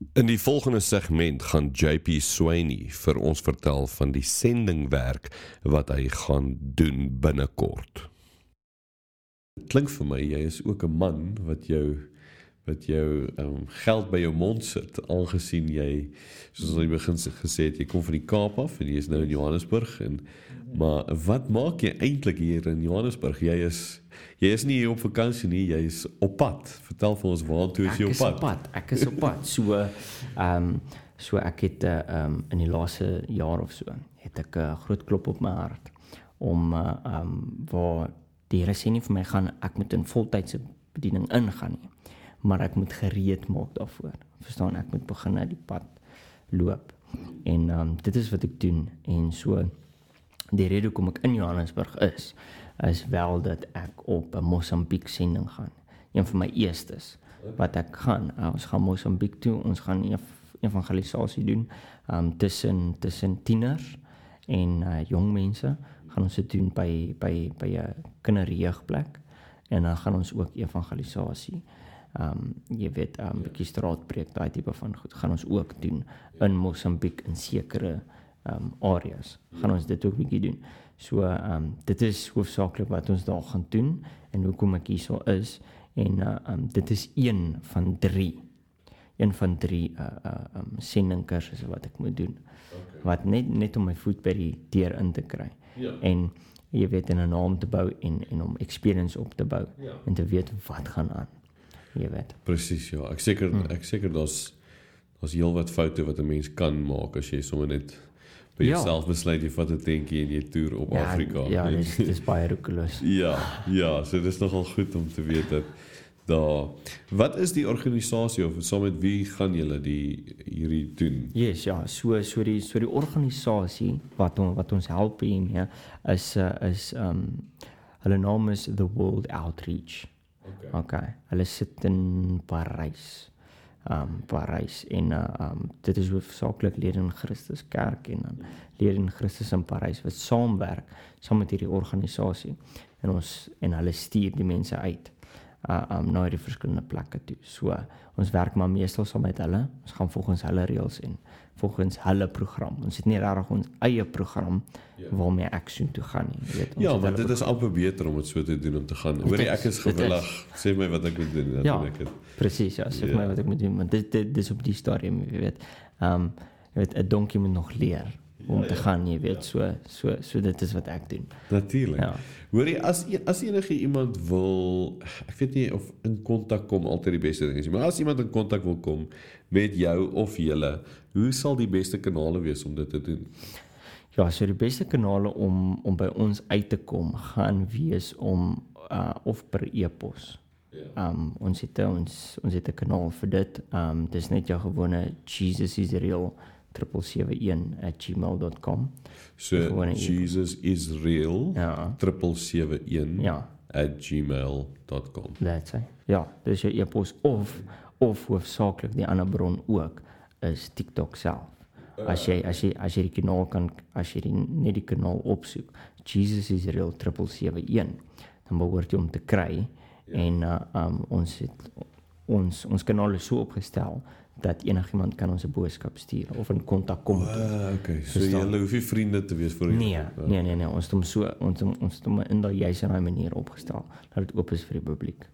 In die volgende segment gaan JP Swainy vir ons vertel van die sendingwerk wat hy gaan doen binnekort. Dit klink vir my jy is ook 'n man wat jou wat jou um, geld by jou mond sit aangesien jy soos ons in die begin gesê het jy kom van die Kaap af en jy is nou in Johannesburg en maar wat maak jy eintlik hier in Johannesburg jy is jy is nie hier op vakansie nie, jy is op pad. Vertel vir ons waartoe is jy op pad? Ek is op pad. Ek is op pad. So ehm um, so ek het eh, ehm uh, um, in die laaste jaar of so het ek 'n uh, groot klop op my hart om eh, ehm uh, um, waar die Here sê nie vir my gaan ek moet in voltydse bediening ingaan nie. Maar ek moet gereed maak daarvoor. Verstaan, ek moet begin na die pad loop. En ehm um, dit is wat ek doen en so die rede hoekom ek in Johannesburg is is wel dat ek op 'n Mosambiek sending gaan. Een van my eerstes wat ek gaan. Uh, ons gaan Mosambiek toe. Ons gaan evangelisasie doen um tussen tussen tieners en uh, jong mense. Gaan ons dit doen by by by 'n kinderjeugplek en dan gaan ons ook evangelisasie um jy weet um 'n bietjie straatpreek daai tipe van goed gaan ons ook doen in Mosambiek in sekere um areas. Gaan ons dit ook bietjie doen. So ehm um, dit is hoofsaaklik wat ons daar gaan doen en hoekom ek hierso is en uh, um, dit is een van 3 een van 3 uh uh um sending kursusse wat ek moet doen. Okay. Wat net net om my voet by die deur in te kry. Ja. En jy weet in 'n naam te bou en en om experience op te bou ja. en te weet wat gaan aan. Jy weet. Presies ja. Ek seker hmm. ek seker daar's daar's heelwat foute wat 'n mens kan maak as jy sommer net vir ja. jouself besluit jy vat 'n tentjie en jy toer op ja, Afrika. Ja, dis dis baie roekeloos. ja, ja, so dis nogal goed om te weet dat daar wat is die organisasie of saam met wie gaan julle die hierdie doen? Yes, ja, so so die so die organisasie wat on, wat ons help hiermee is uh, is um hulle naam is The World Outreach. Okay. Okay. Hulle sit in Parys um Parys en uh, um dit is hoofsaaklik lede in Christus Kerk en dan lede in Christus in Parys wat saamwerk saam met hierdie organisasie en ons en hulle stuur die mense uit uh um na die verskillende plekke toe. So ons werk maar meestal saam met hulle. Ons gaan volgens hulle reëls en volgens hulle program. Ons het nie regtig ons eie program ja. waarmee ek so toe gaan nie. Weet ons Ja, maar dit is amper beter om dit so te doen om te gaan. Hoorie ek is gewillig. Sê my wat ek moet doen dan ja, doen ek dit. Presies, ja, sê ja. my wat ek moet doen want dit dit dis op die stadium, jy weet. Um jy weet 'n donkie moet nog leer om ja, te ja. gaan, jy weet, ja. so so so dit is wat ek doen. Natuurlik. Ja. Hoorie, as as enige iemand wil, ek weet nie of in kontak kom altyd die beste ding is nie, maar as iemand in kontak wil kom met jou of julle, hoe sal die beste kanale wees om dit te doen? Ja, so die beste kanale om om by ons uit te kom gaan wees om uh of per e-pos. Ja. Um ons het ons ons het 'n kanaal vir dit. Um dis net jou gewone Jesus is real 771@gmail.com. So Jesus is real. Ja. 771 ja. @gmail.com. That's it. Ja, dis jou e-pos of of hoofsaaklik die ander bron ook is TikTok self. As jy as jy as jy die kanaal kan as jy die, net die kanaal opsoek, Jesus is real 771, dan behoort jy om te kry ja. en uh, um, ons het ons ons kanaal is so opgestel dat enigiemand kan ons 'n boodskap stuur of in kontak kom. Ah, okay. So jy hoef nie vriende te wees vir jou. Nee, nee, nee, nee, ons het hom so ons ons het hom in daai juis in daai manier opgestel dat dit oop is vir die publiek.